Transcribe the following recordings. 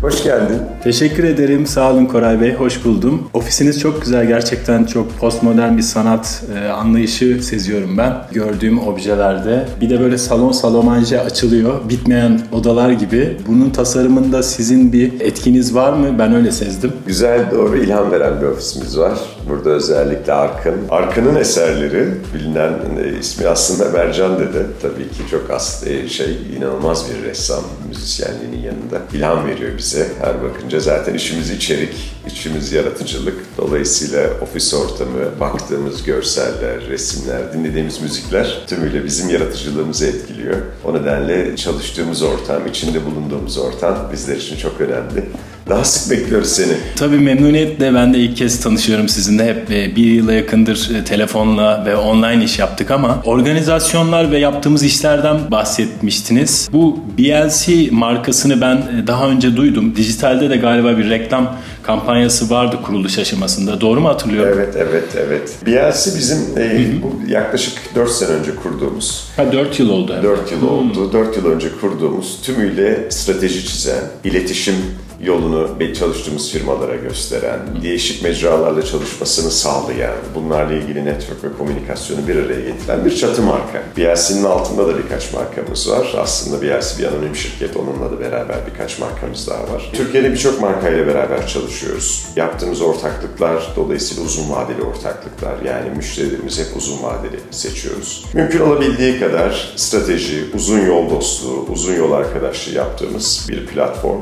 Hoş geldin. Teşekkür ederim. Sağ olun Koray Bey. Hoş buldum. Ofisiniz çok güzel. Gerçekten çok postmodern bir sanat e, anlayışı seziyorum ben. Gördüğüm objelerde. Bir de böyle salon salomanje açılıyor. Bitmeyen odalar gibi. Bunun tasarımında sizin bir etkiniz var mı? Ben öyle sezdim. Güzel, doğru ilham veren bir ofisimiz var. Burada özellikle Arkın. Arkın'ın eserleri bilinen e, ismi aslında Mercan dedi. Tabii ki çok as e, şey inanılmaz bir ressam müzisyenliğinin yanında. İlham veriyor bize her bakınca. Zaten işimiz içerik, işimiz yaratıcılık. Dolayısıyla ofis ortamı, baktığımız görseller, resimler, dinlediğimiz müzikler tümüyle bizim yaratıcılığımızı etkiliyor. O nedenle çalıştığımız ortam, içinde bulunduğumuz ortam bizler için çok önemli. Daha sık bekliyoruz seni. Tabii memnuniyetle ben de ilk kez tanışıyorum sizinle. Hep e, bir yıla yakındır e, telefonla ve online iş yaptık ama organizasyonlar ve yaptığımız işlerden bahsetmiştiniz. Bu BLC markasını ben e, daha önce duydum. Dijitalde de galiba bir reklam kampanyası vardı kuruluş aşamasında. Doğru mu hatırlıyorum? Evet, evet, evet. BLC bizim e, bu yaklaşık 4 sene önce kurduğumuz. Ha 4 yıl oldu. 4 yıl oldu. 4 yıl önce kurduğumuz tümüyle strateji çizen, iletişim yolunu çalıştığımız firmalara gösteren, değişik mecralarla çalışmasını sağlayan, bunlarla ilgili network ve komünikasyonu bir araya getiren bir çatı marka. BLC'nin altında da birkaç markamız var. Aslında BLC bir anonim şirket, onunla da beraber birkaç markamız daha var. Türkiye'de birçok markayla beraber çalışıyoruz. Yaptığımız ortaklıklar dolayısıyla uzun vadeli ortaklıklar. Yani müşterilerimizi hep uzun vadeli seçiyoruz. Mümkün olabildiği kadar strateji, uzun yol dostluğu, uzun yol arkadaşlığı yaptığımız bir platform.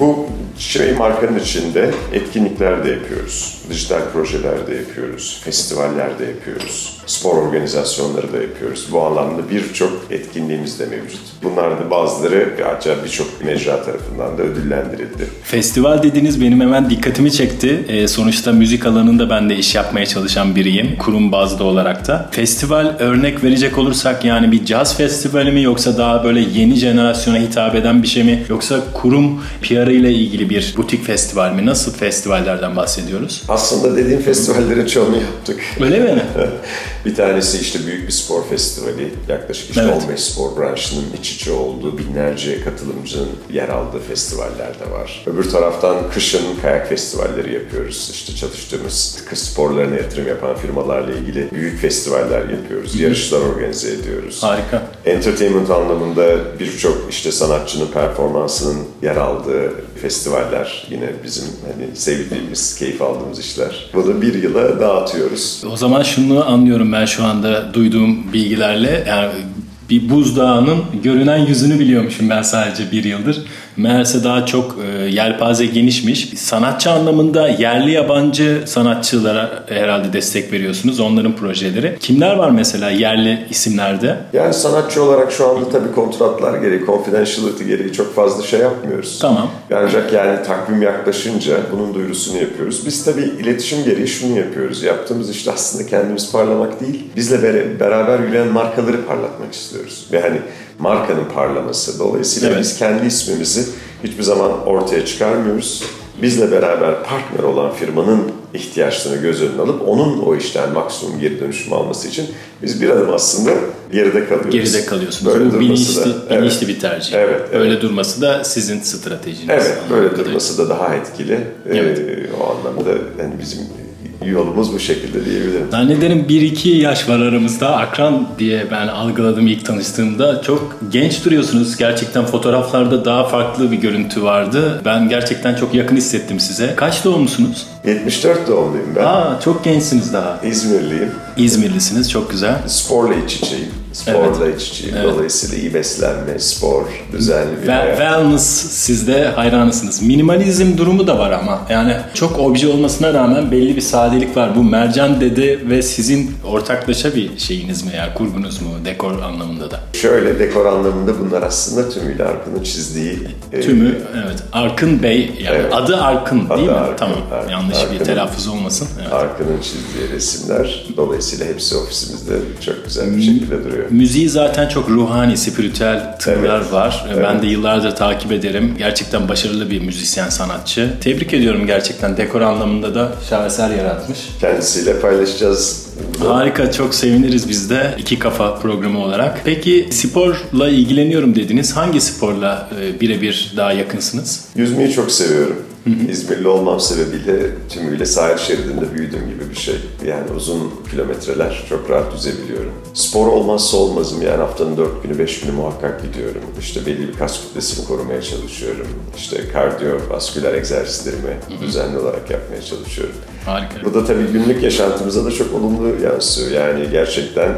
Bu şey markanın içinde etkinlikler de yapıyoruz. Dijital projeler de yapıyoruz. Festivaller de yapıyoruz. Spor organizasyonları da yapıyoruz. Bu anlamda birçok etkinliğimiz de mevcut. Bunlar da bazıları acaba birçok mecra tarafından da ödüllendirildi. Festival dediğiniz benim hemen dikkatimi çekti. E, sonuçta müzik alanında ben de iş yapmaya çalışan biriyim. Kurum bazlı olarak da. Festival örnek verecek olursak yani bir caz festivali mi yoksa daha böyle yeni jenerasyona hitap eden bir şey mi? Yoksa kurum PR ile ilgili bir butik festival mi? Nasıl festivallerden bahsediyoruz? Aslında dediğim festivallerin çoğunu yaptık. Öyle mi? bir tanesi işte büyük bir spor festivali. Yaklaşık işte evet. 15 spor branşının iç içe olduğu binlerce katılımcının yer aldığı festivaller de var. Öbür taraftan kışın kayak festivalleri yapıyoruz. İşte çalıştığımız kış sporlarına yatırım yapan firmalarla ilgili büyük festivaller yapıyoruz. Yarışlar organize ediyoruz. Harika. Entertainment anlamında birçok işte sanatçının performansının yer aldığı festivaller yine bizim hani sevdiğimiz, keyif aldığımız işler. Bunu bir yıla dağıtıyoruz. O zaman şunu anlıyorum ben şu anda duyduğum bilgilerle. Yani bir buzdağının görünen yüzünü biliyormuşum ben sadece bir yıldır. Meğerse daha çok e, yelpaze genişmiş. Sanatçı anlamında yerli yabancı sanatçılara herhalde destek veriyorsunuz. Onların projeleri. Kimler var mesela yerli isimlerde? Yani sanatçı olarak şu anda tabii kontratlar gereği, confidentiality gereği çok fazla şey yapmıyoruz. Tamam. Ancak yani takvim yaklaşınca bunun duyurusunu yapıyoruz. Biz tabii iletişim gereği şunu yapıyoruz. Yaptığımız işte aslında kendimiz parlamak değil, bizle beraber yürüyen markaları parlatmak istiyoruz. Ve hani markanın parlaması. Dolayısıyla evet. biz kendi ismimizi hiçbir zaman ortaya çıkarmıyoruz. Bizle beraber partner olan firmanın ihtiyaçlarını göz önüne alıp onun o işten maksimum geri dönüşüm alması için biz bir adım aslında geride kalıyoruz. Geride kalıyorsunuz. Böyle Bu bilinçli, da, bilinçli evet. bir tercih. Evet, evet. Öyle durması da sizin stratejiniz. Evet, böyle durması da daha etkili. Evet. Ee, o anlamda yani bizim yolumuz bu şekilde diyebilirim. Zannederim bir iki yaş var aramızda. Akran diye ben algıladım ilk tanıştığımda. Çok genç duruyorsunuz. Gerçekten fotoğraflarda daha farklı bir görüntü vardı. Ben gerçekten çok yakın hissettim size. Kaç doğumlusunuz? 74 doğumluyum ben. Aa, çok gençsiniz daha. İzmirliyim. İzmirlisiniz, çok güzel. Sporla iç içeyim. Sporla evet. iç. Evet. Dolayısıyla iyi beslenme, spor, düzenli bir hayat. Wellness sizde hayranısınız. Minimalizm durumu da var ama. Yani çok obje olmasına rağmen belli bir sadelik var. Bu Mercan dedi ve sizin ortaklaşa bir şeyiniz mi ya? Kurgunuz mu? Dekor anlamında da. Şöyle dekor anlamında bunlar aslında tümüyle Arkın'ın çizdiği. E, Tümü e, evet. Arkın Bey yani evet. adı Arkın değil adı mi? Arkın, tamam. Arkın, Yanlış Arkın'ın, bir telaffuz olmasın. Evet. Arkın'ın çizdiği resimler. Dolayısıyla hepsi ofisimizde çok güzel bir şekilde duruyor. Müziği zaten çok ruhani, spiritüel tınılar evet. var. Evet. Ben de yıllardır takip ederim. Gerçekten başarılı bir müzisyen, sanatçı. Tebrik ediyorum gerçekten. Dekor anlamında da şaheser yaratmış. Kendisiyle paylaşacağız Harika, çok seviniriz biz de iki kafa programı olarak. Peki sporla ilgileniyorum dediniz. Hangi sporla e, birebir daha yakınsınız? Yüzmeyi çok seviyorum. İzmirli olmam sebebiyle tümüyle sahil şeridinde büyüdüğüm gibi bir şey. Yani uzun kilometreler çok rahat yüzebiliyorum. Spor olmazsa olmazım yani haftanın dört günü, beş günü muhakkak gidiyorum. İşte belli bir kas kütlesini korumaya çalışıyorum. İşte kardiyovasküler egzersizlerimi düzenli olarak yapmaya çalışıyorum. Harika. Bu da tabii günlük yaşantımıza da çok olumlu yansıyor. Yani gerçekten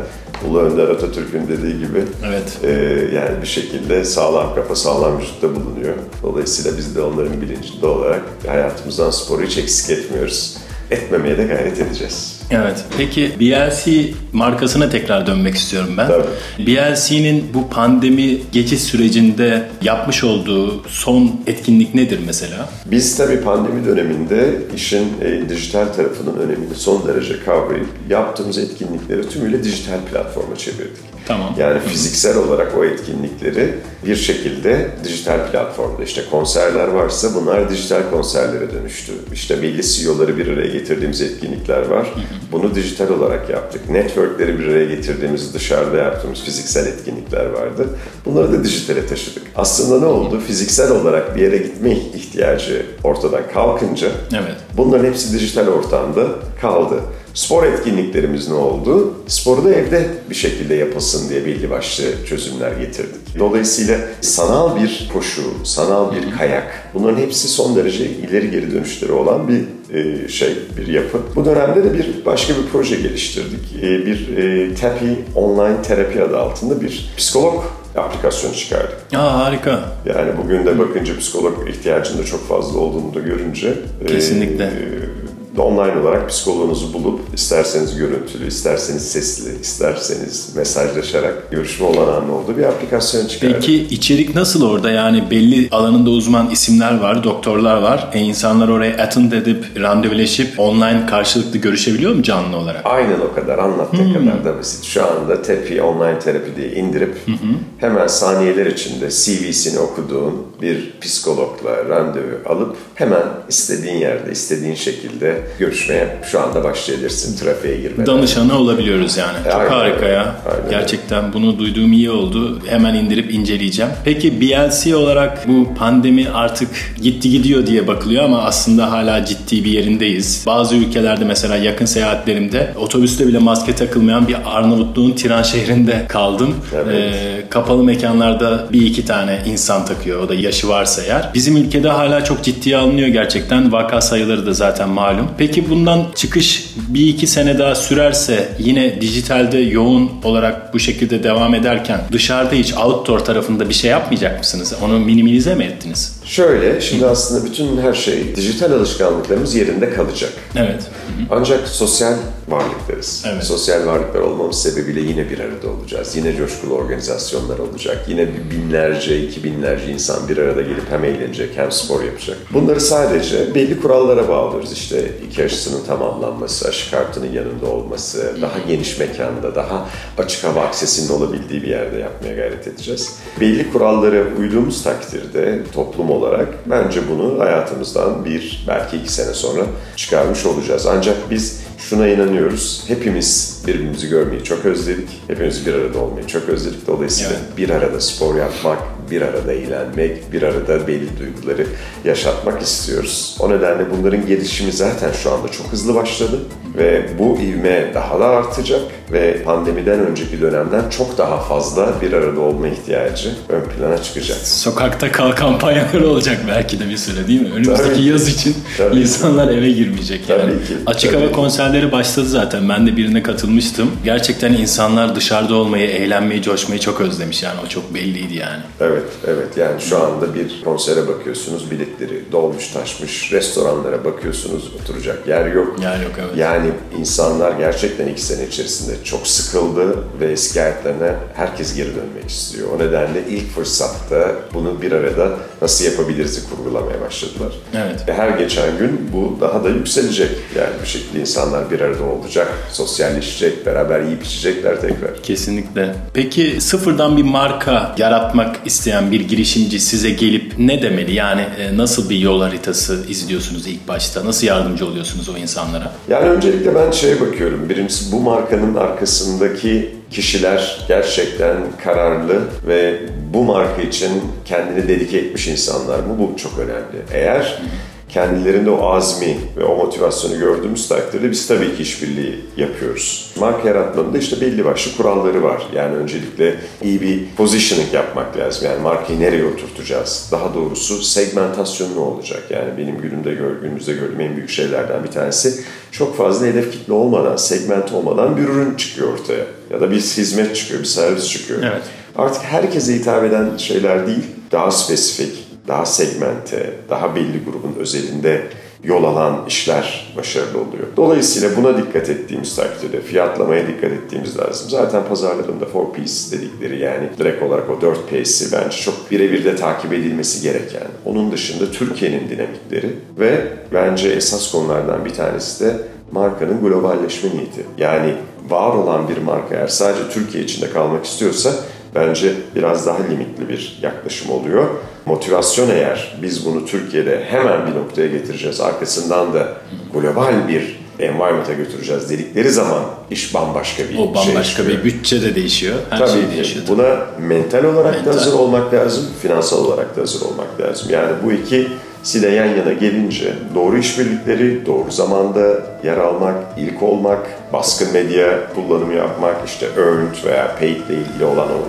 Ulu Önder Atatürk'ün dediği gibi Evet. e, yani bir şekilde sağlam kafa sağlam vücutta bulunuyor. Dolayısıyla biz de onların bilincinde olarak hayatımızdan sporu hiç eksik etmiyoruz. Etmemeye de gayret edeceğiz. Evet. Peki BLC markasına tekrar dönmek istiyorum ben. Tabii. BLC'nin bu pandemi geçiş sürecinde yapmış olduğu son etkinlik nedir mesela? Biz tabii pandemi döneminde işin e, dijital tarafının önemini son derece kavrayıp yaptığımız etkinlikleri tümüyle dijital platforma çevirdik. Tamam. Yani fiziksel olarak o etkinlikleri bir şekilde dijital platformda işte konserler varsa bunlar dijital konserlere dönüştü. İşte belli CEO'ları bir araya getirdiğimiz etkinlikler var. Bunu dijital olarak yaptık. Networkleri bir araya getirdiğimiz dışarıda yaptığımız fiziksel etkinlikler vardı. Bunları da dijitale taşıdık. Aslında ne oldu? Fiziksel olarak bir yere gitme ihtiyacı ortadan kalkınca Evet. Bunların hepsi dijital ortamda kaldı. Spor etkinliklerimiz ne oldu? Sporu da evde bir şekilde yapılsın diye belli başlı çözümler getirdik. Dolayısıyla sanal bir koşu, sanal bir kayak bunların hepsi son derece ileri geri dönüşleri olan bir e, şey, bir yapı. Bu dönemde de bir başka bir proje geliştirdik. E, Bir e, Tapi Online Terapi adı altında bir psikolog aplikasyonu çıkardık. Aa harika. Yani bugün de bakınca psikolog ihtiyacının da çok fazla olduğunu da görünce Kesinlikle. e, online olarak psikoloğunuzu bulup isterseniz görüntülü, isterseniz sesli, isterseniz mesajlaşarak görüşme olanağının olduğu bir aplikasyon çıkardık. Peki içerik nasıl orada? Yani belli alanında uzman isimler var, doktorlar var. E, insanlar oraya attend edip, randevuleşip online karşılıklı görüşebiliyor mu canlı olarak? Aynen o kadar anlattığın kadar da basit. Şu anda Tepi online terapi diye indirip hemen saniyeler içinde CV'sini okuduğun bir psikologla randevu alıp hemen istediğin yerde, istediğin şekilde görüşmeye şu anda başlayabilirsin trafiğe girmeden. Danışanı olabiliyoruz yani. Çok Aynen harika ya. Aynen Gerçekten bunu duyduğum iyi oldu. Hemen indirip inceleyeceğim. Peki BLC olarak bu pandemi artık gitti gidiyor diye bakılıyor ama aslında hala ciddi bir yerindeyiz. Bazı ülkelerde mesela yakın seyahatlerimde otobüste bile maske takılmayan bir Arnavutluğun Tiran şehrinde kaldım. Evet. Ee, kapalı mekanlarda bir iki tane insan takıyor. O da yaşı varsa eğer. Bizim ülkede hala çok ciddiye alınıyor gerçekten. Vaka sayıları da zaten malum. Peki bundan çıkış bir iki sene daha sürerse yine dijitalde yoğun olarak bu şekilde devam ederken dışarıda hiç outdoor tarafında bir şey yapmayacak mısınız? Onu minimize mi ettiniz? Şöyle, şimdi aslında bütün her şey, dijital alışkanlıklarımız yerinde kalacak. Evet. Ancak sosyal varlıklarız. Evet. Sosyal varlıklar olmamız sebebiyle yine bir arada olacağız. Yine coşkulu organizasyonlar olacak. Yine binlerce, iki binlerce insan bir arada gelip hem eğlenecek hem spor yapacak. Bunları sadece belli kurallara bağlıyoruz. İşte iki aşısının tamamlanması, aşı kartının yanında olması, daha geniş mekanda, daha açık hava aksesinin olabildiği bir yerde yapmaya gayret edeceğiz. Belli kurallara uyduğumuz takdirde toplum olarak bence bunu hayatımızdan bir, belki iki sene sonra çıkarmış olacağız. Ancak biz şuna inanıyoruz. Hepimiz birbirimizi görmeyi çok özledik. Hepimiz bir arada olmayı çok özledik. Dolayısıyla Evet. bir arada spor yapmak, bir arada eğlenmek, bir arada belli duyguları yaşatmak istiyoruz. O nedenle bunların gelişimi zaten şu anda çok hızlı başladı ve bu ivme daha da artacak ve pandemiden önceki dönemden çok daha fazla bir arada olma ihtiyacı ön plana çıkacak. Sokakta kal kampanyaları olacak belki de bir süre değil mi? Önümüzdeki Tabii ki. yaz için Tabii ki. insanlar eve girmeyecek yani. Tabii ki. Açık Tabii hava ki. konserleri başladı zaten. Ben de birine katılmıştım. Gerçekten insanlar dışarıda olmayı, eğlenmeyi, coşmayı çok özlemiş yani. O çok belliydi yani. Evet, evet. Yani şu anda bir konsere bakıyorsunuz, biletleri dolmuş taşmış. Restoranlara bakıyorsunuz, oturacak yer yok. Yer yok, evet. Yani insanlar gerçekten iki sene içerisinde çok sıkıldı ve eski hayatlarına herkes geri dönmek istiyor. O nedenle ilk fırsatta bunu bir arada nasıl yapabiliriz kurgulamaya başladılar. Evet. Ve her geçen gün bu daha da yükselecek. Yani bir şekilde insanlar bir arada olacak, sosyalleşecek, beraber yiyip içecekler tekrar. Kesinlikle. Peki sıfırdan bir marka yaratmak isteyen bir girişimci size gelip ne demeli? Yani e, nasıl bir yol haritası izliyorsunuz ilk başta? Nasıl yardımcı oluyorsunuz o insanlara? Yani önce öncelikle ben şeye bakıyorum. Birincisi bu markanın arkasındaki kişiler gerçekten kararlı ve bu marka için kendini dedike etmiş insanlar mı? Bu çok önemli. Eğer kendilerinde o azmi ve o motivasyonu gördüğümüz takdirde biz tabii ki işbirliği yapıyoruz. Marka yaratmanın da işte belli başlı kuralları var. Yani öncelikle iyi bir positioning yapmak lazım. Yani markayı nereye oturtacağız? Daha doğrusu segmentasyon ne olacak? Yani benim günümde günümüzde gördüğüm en büyük şeylerden bir tanesi çok fazla hedef kitle olmadan, segment olmadan bir ürün çıkıyor ortaya. Ya da bir hizmet çıkıyor, bir servis çıkıyor. Evet. Artık herkese hitap eden şeyler değil, daha spesifik, daha segmente, daha belli grubun özelinde yol alan işler başarılı oluyor. Dolayısıyla buna dikkat ettiğimiz takdirde, fiyatlamaya dikkat ettiğimiz lazım. Zaten pazarlarında 4 piece dedikleri yani direkt olarak o 4 P'si bence çok birebir de takip edilmesi gereken. Onun dışında Türkiye'nin dinamikleri ve bence esas konulardan bir tanesi de markanın globalleşme niyeti. Yani var olan bir marka eğer sadece Türkiye içinde kalmak istiyorsa bence biraz daha limitli bir yaklaşım oluyor. Motivasyon eğer biz bunu Türkiye'de hemen bir noktaya getireceğiz, arkasından da global bir environment'a götüreceğiz dedikleri zaman iş bambaşka bir O bambaşka şey bir bütçe de değişiyor. Her Tabii şey değişiyor. Buna mental olarak Mental. da hazır olmak lazım, finansal olarak da hazır olmak lazım. Yani bu ikisi de yan yana gelince doğru işbirlikleri, doğru zamanda yer almak, ilk olmak, baskın medya kullanımı yapmak, işte earned veya paid ile ilgili olan o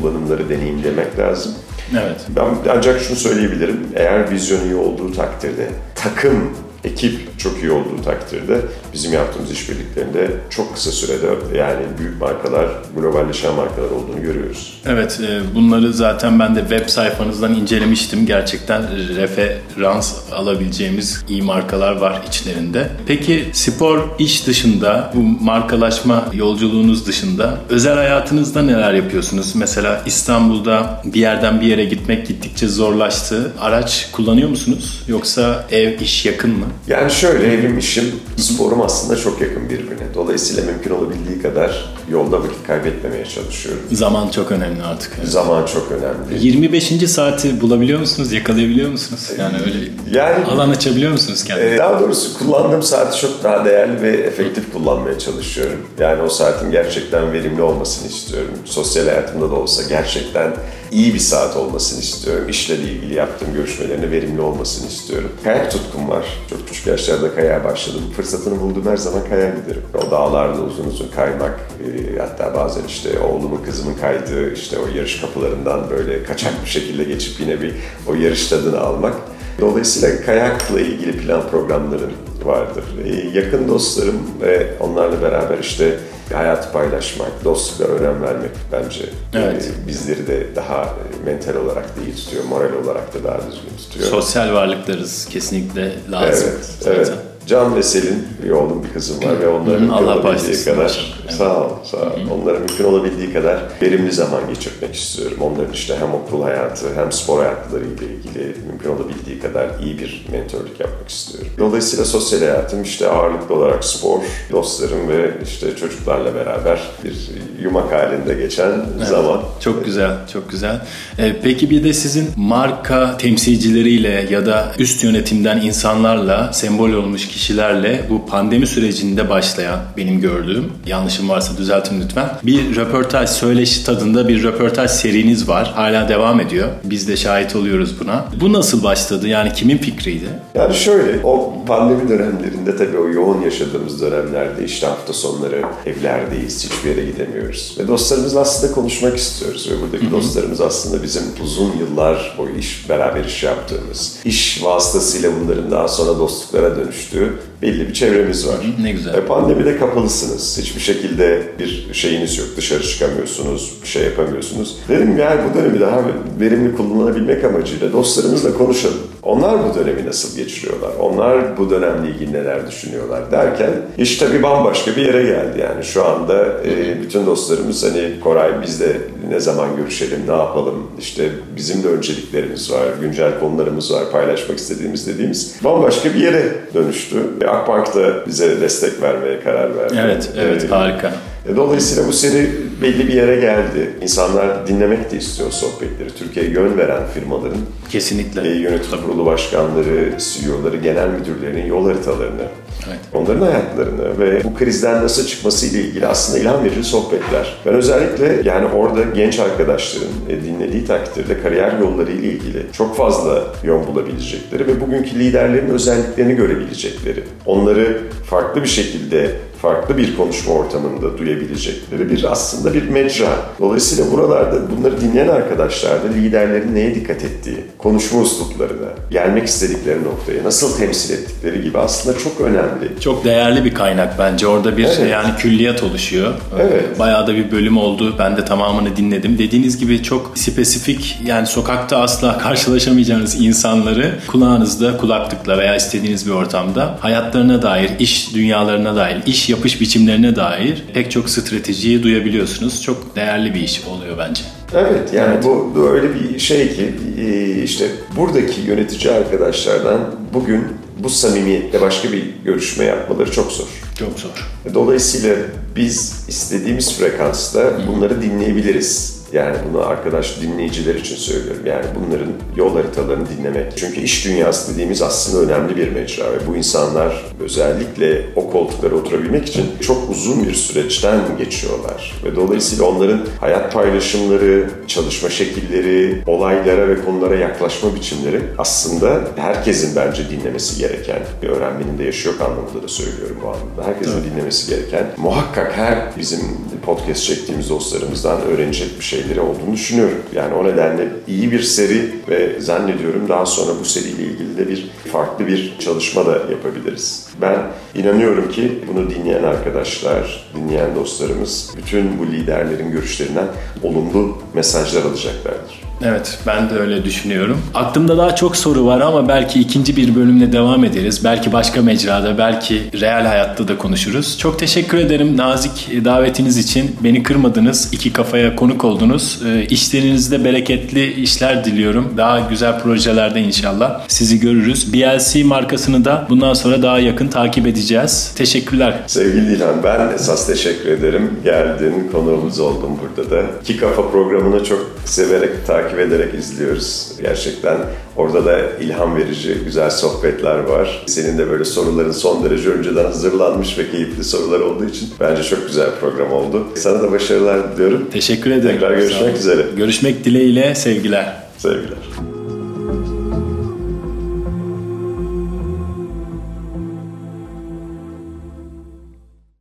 kullanımları deneyimlemek lazım. Evet. Ben ancak şunu söyleyebilirim. Eğer vizyon iyi olduğu takdirde, takım, ekip çok iyi olduğu takdirde bizim yaptığımız işbirliklerinde çok kısa sürede yani büyük markalar, globalleşen markalar olduğunu görüyoruz. Evet, e, bunları zaten ben de web sayfanızdan incelemiştim. Gerçekten referans alabileceğimiz iyi markalar var içlerinde. Peki spor iş dışında, bu markalaşma yolculuğunuz dışında özel hayatınızda neler yapıyorsunuz? Mesela İstanbul'da bir yerden bir yere gitmek gittikçe zorlaştı. Araç kullanıyor musunuz? Yoksa ev, iş yakın mı? Yani şöyle evim, işim, sporum aslında çok yakın birbirine. Dolayısıyla mümkün olabildiği kadar yolda vakit kaybetmemeye çalışıyorum. Zaman çok önemli artık. Evet. Zaman çok önemli. 25. saati bulabiliyor musunuz? Yakalayabiliyor musunuz? Yani öyle Yani alan açabiliyor musunuz kendinize? Ee, Daha doğrusu kullandığım saati çok daha değerli ve efektif kullanmaya çalışıyorum. Yani o saatin gerçekten verimli olmasını istiyorum. Sosyal hayatımda da olsa gerçekten iyi bir saat olmasını istiyorum. İşle ilgili yaptığım görüşmelerin verimli olmasını istiyorum. Kayak tutkum var. Çok küçük yaşlarda kayağa başladım. Fırsatını bulduğum her zaman kayağa giderim. O dağlarda uzun uzun kaymak, e, hatta bazen işte oğlumun kızımın kaydığı işte o yarış kapılarından böyle kaçak bir şekilde geçip yine bir o yarış tadını almak. Dolayısıyla kayakla ilgili plan programlarım vardır. Ee, yakın dostlarım ve onlarla beraber işte hayatı paylaşmak, dostluklara önem vermek bence Evet. e, bizleri de daha e, mental olarak da iyi tutuyor, moral olarak da daha düzgün tutuyor. Sosyal varlıklarız kesinlikle lazım. Evet, zaten. evet. Can ve Selin bir oğlum bir kızım var ve mümkün Allah kadar Evet. sağ ol, sağ ol. Onlara mümkün olabildiği kadar verimli zaman geçirmek istiyorum. Onların işte hem okul hayatı hem spor hayatları ile ilgili mümkün olabildiği kadar iyi bir mentorluk yapmak istiyorum. Dolayısıyla sosyal hayatım işte ağırlıklı olarak spor, dostlarım ve işte çocuklarla beraber bir yumak halinde geçen zaman. Çok güzel, çok güzel. Ee, peki bir de sizin marka temsilcileriyle ya da üst yönetimden insanlarla, sembol olmuş kişilerle bu pandemi sürecinde başlayan benim gördüğüm, yanlışım varsa düzeltin lütfen. Bir röportaj, söyleşi tadında bir röportaj seriniz var. Hala devam ediyor. Biz de şahit oluyoruz buna. Bu nasıl başladı? Yani kimin fikriydi? Yani şöyle, o pandemi dönemlerinde tabii o yoğun yaşadığımız dönemlerde işte hafta sonları evlerdeyiz, hiçbir yere gidemiyoruz. Ve dostlarımızla aslında konuşmak istiyoruz. Ve buradaki dostlarımız aslında bizim uzun yıllar o iş, beraber iş yaptığımız, iş vasıtasıyla bunların daha sonra dostluklara dönüştüğü belli bir çevremiz var. Ne güzel. E, pandemide kapalısınız. Hiçbir şekilde bir şeyiniz yok. Dışarı çıkamıyorsunuz, bir şey yapamıyorsunuz. Dedim yani bu dönemi daha verimli kullanabilmek amacıyla dostlarımızla konuşalım. Onlar bu dönemi nasıl geçiriyorlar? Onlar bu dönemle ilgili neler düşünüyorlar derken iş tabii bambaşka bir yere geldi yani. Şu anda e, bütün dostlarımız hani Koray biz de ne zaman görüşelim, ne yapalım? İşte bizim de önceliklerimiz var, güncel konularımız var, paylaşmak istediğimiz dediğimiz bambaşka bir yere dönüştü. E, Akbank da bize destek vermeye karar verdi. Evet, evet E, harika. e, Dolayısıyla bu seri belli bir yere geldi. İnsanlar dinlemek de istiyor sohbetleri. Türkiye'ye yön veren firmaların Kesinlikle. e, yönetim kurulu başkanları, CEO'ları, genel müdürlerinin yol haritalarını, Evet. onların hayatlarını ve bu krizden nasıl çıkması ile ilgili aslında ilham verici sohbetler. Ben özellikle yani orada genç arkadaşların e, dinlediği takdirde kariyer yolları ile ilgili çok fazla yön bulabilecekleri ve bugünkü liderlerin özelliklerini görebilecekleri, onları farklı bir şekilde farklı bir konuşma ortamında duyabilecekleri bir aslında bir mecra. Dolayısıyla buralarda bunları dinleyen arkadaşlar da liderlerin neye dikkat ettiği, konuşma üsluplarına, gelmek istedikleri noktaya nasıl temsil ettikleri gibi aslında çok önemli. Çok değerli bir kaynak bence. Orada bir Evet. yani külliyat oluşuyor. Evet. Bayağı da bir bölüm oldu. Ben de tamamını dinledim. Dediğiniz gibi çok spesifik yani sokakta asla karşılaşamayacağınız insanları kulağınızda kulaklıkla veya istediğiniz bir ortamda hayatlarına dair, iş dünyalarına dair, iş yapış biçimlerine dair pek çok stratejiyi duyabiliyorsunuz. Çok değerli bir iş oluyor bence. Evet yani bu bu öyle bir şey ki e, işte buradaki yönetici arkadaşlardan bugün bu samimiyetle başka bir görüşme yapmaları çok zor. Çok zor. Dolayısıyla biz istediğimiz frekansta bunları dinleyebiliriz. Yani bunu arkadaş dinleyiciler için söylüyorum. Yani bunların yol haritalarını dinlemek. Çünkü iş dünyası dediğimiz aslında önemli bir mecra ve bu insanlar özellikle o koltuklara oturabilmek için çok uzun bir süreçten geçiyorlar. Ve dolayısıyla onların hayat paylaşımları, çalışma şekilleri, olaylara ve konulara yaklaşma biçimleri aslında herkesin bence dinlemesi gereken bir öğrenmenin de yaşı yok anlamında da söylüyorum bu anlamda. Herkesin dinlemesi gereken muhakkak her bizim podcast çektiğimiz dostlarımızdan öğrenecek bir şeyleri olduğunu düşünüyorum. Yani o nedenle iyi bir seri ve zannediyorum daha sonra bu seriyle ilgili de bir farklı bir çalışma da yapabiliriz. Ben inanıyorum ki bunu dinleyen arkadaşlar, dinleyen dostlarımız bütün bu liderlerin görüşlerinden olumlu mesajlar alacaklardır. Evet ben de öyle düşünüyorum. Aklımda daha çok soru var ama belki ikinci bir bölümle devam ederiz. Belki başka mecrada, belki real hayatta da konuşuruz. Çok teşekkür ederim nazik davetiniz için. Beni kırmadınız, iki kafaya konuk oldunuz. Ee, İşlerinizde bereketli işler diliyorum. Daha güzel projelerde inşallah sizi görürüz. BLC markasını da bundan sonra daha yakın takip edeceğiz. Teşekkürler. Sevgili İlhan ben esas teşekkür ederim. Geldin, konuğumuz oldun burada da. İki Kafa programını çok severek, takip ederek izliyoruz. Gerçekten orada da ilham verici güzel sohbetler var. Senin de böyle soruların son derece önceden hazırlanmış ve keyifli sorular olduğu için bence çok güzel bir program oldu. Sana da başarılar diliyorum. Teşekkür ederim. Tekrar görüşmek üzere. Görüşmek dileğiyle sevgiler. Sevgiler.